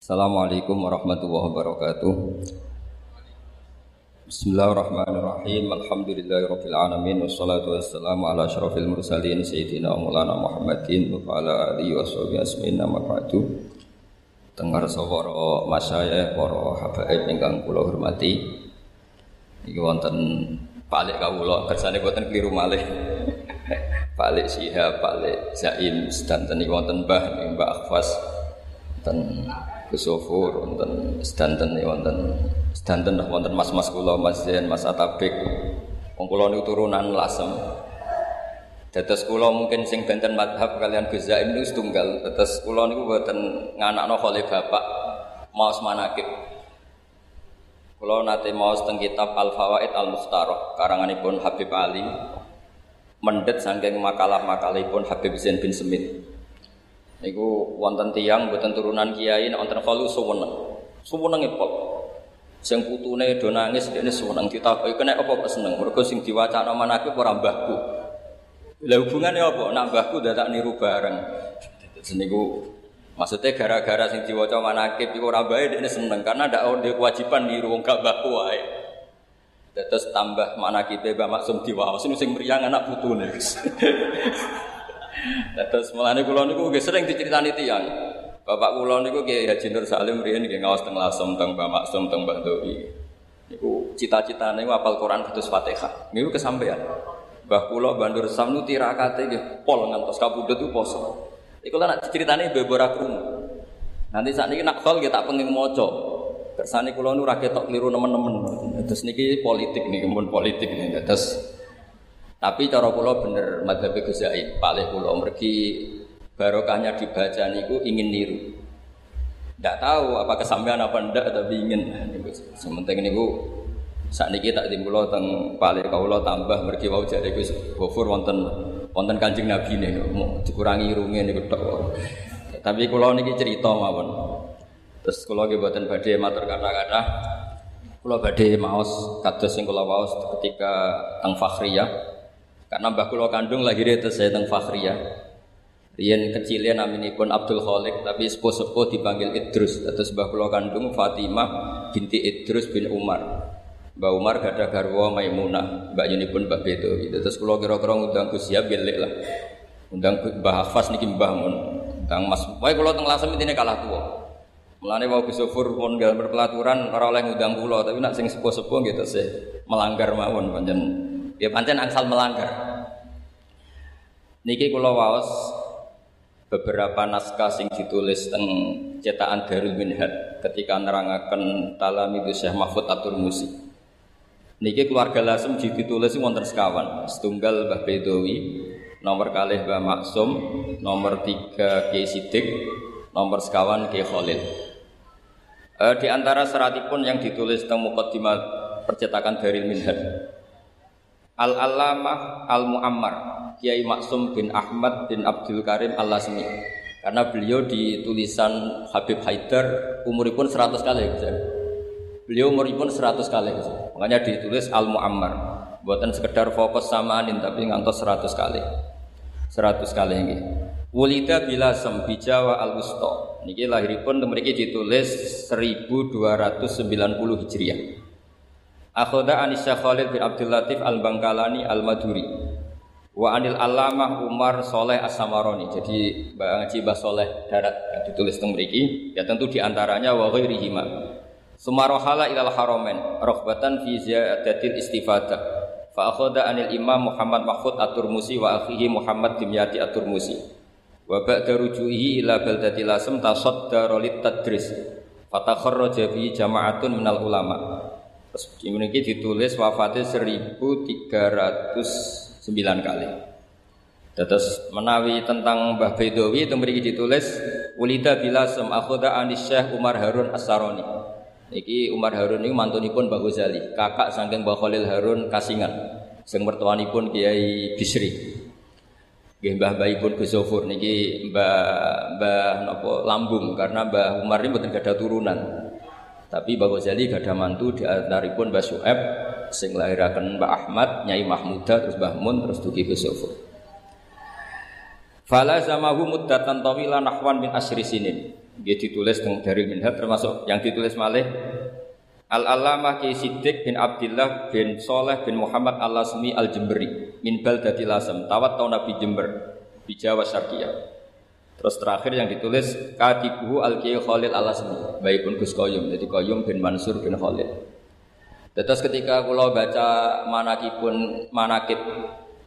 Assalamualaikum warahmatullahi wabarakatuh. Bismillahirrahmanirrahim. Alhamdulillahirabbil alamin wassalatu wassalamu ala asyrafil mursalin sayyidina Maulana Muhammadin wa ala alihi washabihi asmin nama ba'du. Tenggar sawara masaya para habaib ingkang kula hormati. Iki wonten Palik kawula kersane boten keliru malih. Palik Syihab, Palik Zaim, sedanten iki wonten Mbah, Mbah Akhfas, wonten Kusufur, wonten sedanten wonten sedanten wonten mas-mas kula Mas Zain, Mas Atabik. Wong kula niku turunan Lasem. Dados kula mungkin sing benten madhab kalian Gus Zaim niku setunggal. Dados kula niku mboten nganakno khole bapak maos manakib. Kula nate maos teng kitab Al Fawaid Al Mukhtarah karanganipun Habib Ali. Mendet saking makalah-makalipun Habib Zain bin Semit. Niku wonten tiang mboten turunan kiai nek wonten kalu suweneng. Suwenenge pol. Sing putune do nangis dene suweneng ditakoki kena apa kok seneng. Mergo sing diwacana manake ora mbahku. Lah hubungane apa? Nak mbahku dadak niru bareng. Terus niku maksudnya gara-gara sing diwaca manakib iku ora bae dene seneng karena ndak ada kewajiban niru wong gak mbahku wae. Terus tambah manakibe Mbak Maksum diwaos sing mriyang anak putune. Terus mulane kula niku nggih sering diceritani tiyang. Bapak kula niku Kiai Haji Nur Salim riyen nggih ngaos teng Lasem teng Mbah Maksum teng Mbah Doi. Niku cita-citane apal Quran kados Fatihah. Niku kesampaian. Mbah kula bandur sam nu tirakate nggih pol ngantos kabudut itu poso. Iku lah nak ceritane bebora krungu. Nanti saat ini nak kol kita pengen moco. Kersane kula nu ra ketok kliru nemen-nemen. Terus niki politik nih, mun politik nih. Terus tapi cara kula bener madzhab Zaid, paling kula mergi barokahnya dibaca niku ingin niru. Tidak tahu apa kesampaian apa ndak tapi ingin. Sementing niku saat niki tak timbul teng paling kula tambah mergi wau jadi Gus Gofur wonten wonten Kanjeng Nabi nih mau dikurangi irunge niku tok. Tapi kula niki cerita mawon. Terus kula nggih boten badhe matur kata-kata. Kula badhe maos kados sing kula waos ketika teng Fakhriyah karena mbah kula kandung lahir itu saya teng Fakhriyah. Riyen kecilnya naminipun Abdul Khalik tapi sepuh-sepuh dipanggil Idrus. Terus mbah kula kandung Fatimah binti Idrus bin Umar. Mbah Umar gak ada garwa Maimunah, mbak pun mbak Beto gitu. Terus kula kira-kira ngundang Gus Siap lah. Undang Mbah Hafas niki Mbah Mun. Undang Mas. Wae kula teng Lasem intine kalah tua. Mulane wau Gus Sufur pun gak berpelaturan ora oleh ngundang kula, tapi nak sing sepuh-sepuh gitu sih melanggar mawon panjen Ya pancen angsal melanggar. Niki kula waos beberapa naskah sing ditulis teng cetakan Darul Minhad ketika nerangaken itu Syekh Mahfud Atur Musi. Niki keluarga Lasem ditulis wonten sekawan, setunggal Mbah Bedowi, nomor kalih Mbah Maksum, nomor tiga Kiai Sidik, nomor sekawan Kiai Khalil. E, di antara seratipun yang ditulis teng Muqaddimah percetakan Darul Minhad Al-Allamah Al-Muammar Kiai Maksum bin Ahmad bin Abdul Karim Al-Lasmi karena beliau di tulisan Habib Haidar umuripun 100 kali ya. Beliau umuripun 100 kali ya. Makanya ditulis Al-Muammar. Buatan sekedar fokus sama anin tapi ngantos 100 kali. 100 kali ini. Wulida bila sembi Jawa al wusto Niki lahiripun mriki ditulis 1290 Hijriah. Akhoda Anisya Khalid bin Abdul Latif Al Bangkalani Al Maduri Wa Anil Alamah Umar Soleh As Samaroni Jadi ngaji Mbah Soleh darat yang ditulis teng mriki ya tentu di antaranya wa ghairihima. Sumarohala ilal haromen rohbatan fi ziyadatil istifadah Fa akhoda anil imam Muhammad Mahfud Atur Musi wa akhihi Muhammad Dimyati Atur Musi Wa ba'da rujuhi ila baldati lasem tasaddara lit tadris. Fatakharraja bi jama'atun minal ulama Terus ini ditulis wafatnya 1309 kali. Terus menawi tentang Mbah Bedowi itu memiliki ditulis Ulida bila sem akhoda anis Syekh Umar Harun As-Saroni. Niki Umar Harun ini mantunipun Mbah Ghazali, kakak saking Mbah Khalil Harun Kasingan. Sing mertuanipun Kiai Bisri. Nggih Mbah pun Gus Zofur niki Mbah Mbah napa Lambung karena Mbah Umar ini mboten ada turunan. Tapi Mbak Ghazali gak ada mantu di antaripun Mbak Su'eb sing lahiraken Mbak Ahmad, Nyai Mahmuda, terus Mbah Mun, terus Duki Ghazofur. Fala zamahu muddatan tawila nahwan min asri sinin. Dia ditulis dari Minhaj termasuk yang ditulis malih Al-Alamah Ki Siddiq bin Abdullah bin Soleh bin Muhammad Al-Lasmi Al-Jemberi min Baldati Lasem tawat tahun Nabi Jember di Jawa Syarqiyah. Terus terakhir yang ditulis Katibuhu Al-Kiai Khalil Al-Lasmi baikun Gus Koyum jadi Koyum bin Mansur bin Khalil. Terus ketika kula baca manakipun manakib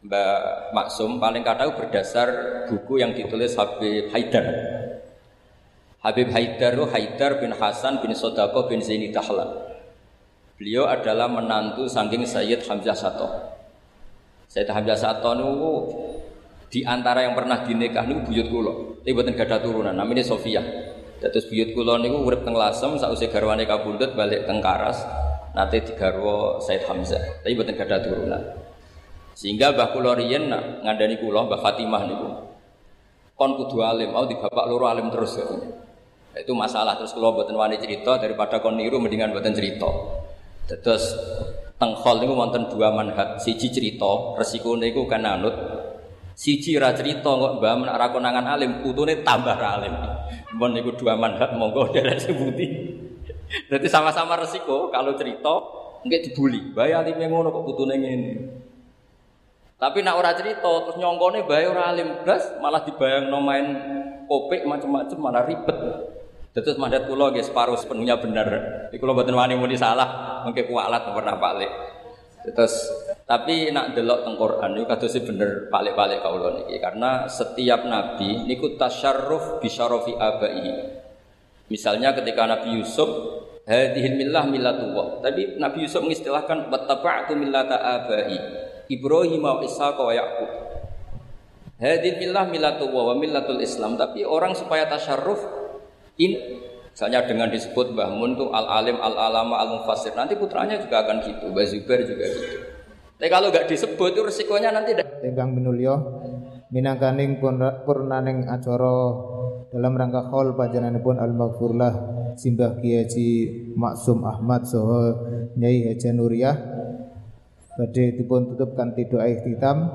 Mbak Maksum paling kadang berdasar buku yang ditulis Habib Haidar. Habib Haidar Haidar bin Hasan bin Sodako bin Zaini Dahlan. Beliau adalah menantu saking Sayyid Hamzah Sato. Sayyid Hamzah Sato itu di antara yang pernah dinikah niku buyut kula. Tapi mboten gadah turunan, namanya Sofia. Terus buyut kula niku urip teng Lasem sausé garwane kabundut balik teng Karas. Nate digarwa Sayyid Hamzah. Tapi mboten gadah turunan. Sehingga Mbah kula riyen ngandani kula Mbah Fatimah niku. Kon kudu alim, mau di bapak loro alim terus katanya. Itu masalah terus kalau buatan wani cerita daripada kon niru mendingan buatan cerita. Terus tengkol niku wonten dua manhat. Siji cerita, resiko niku kan anut. Siji ra cerita kok mbah menak ra konangan alim, putune tambah ra alim. Mun niku dua manhat monggo derek sebuti. Jadi sama-sama resiko kalau cerita nggak dibully. Bayi alim ngono kok putune ngene. Tapi nak ora cerita terus nyongkone bayi ora alim blas malah dibayang no main kopek macam-macam malah ribet. Terus mandat kula nggih separuh sepenuhnya benar. Iki kula mboten wani muni salah, mengke kualat pernah balik. Terus tapi nak delok teng Quran niku kados bener balik-balik kawula niki karena setiap nabi niku tasyarruf bi syarafi abai. Misalnya ketika Nabi Yusuf hadhil millah millatullah. Tapi Nabi Yusuf mengistilahkan wattaba'tu millata abai. Ibrahim wa Ishaq wa Yaqub. Hadhil millah millatullah wa millatul Islam. Tapi orang supaya tasyarruf ini misalnya dengan disebut Mbah Mun tuh al alim al alama al mufassir nanti putranya juga akan gitu Mbah Zubair juga gitu tapi kalau nggak disebut itu resikonya nanti Ingkang minulya minangkaning purnaning acara dalam rangka haul panjenenganipun al maghfurlah Simbah Kiai Maksum Ahmad Soho Nyai Haji Nuriyah. Badhe dipun tutup kanthi doa ikhtitam.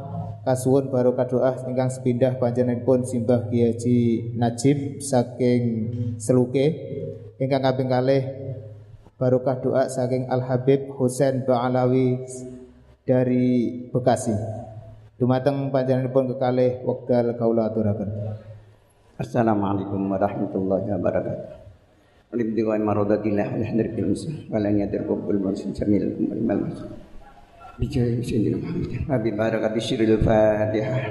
Kasuwun barokah doa ingkang sepindah panjenenganipun simbah Kiai Najib saking Seluke. Ingkang kaping kalih barokah doa saking Al Habib Husain Ba'alawi dari Bekasi. Dumateng panjenenganipun kekalih wekdal kaula aturaken. Assalamualaikum warahmatullahi wabarakatuh. Alhamdulillah maradatillah alhamdulillah bil muslim wala yadirkum bil muslim jamil bil muslim. Bijaya Sayyidina Muhammad. Wa barakati sirril Fatihah.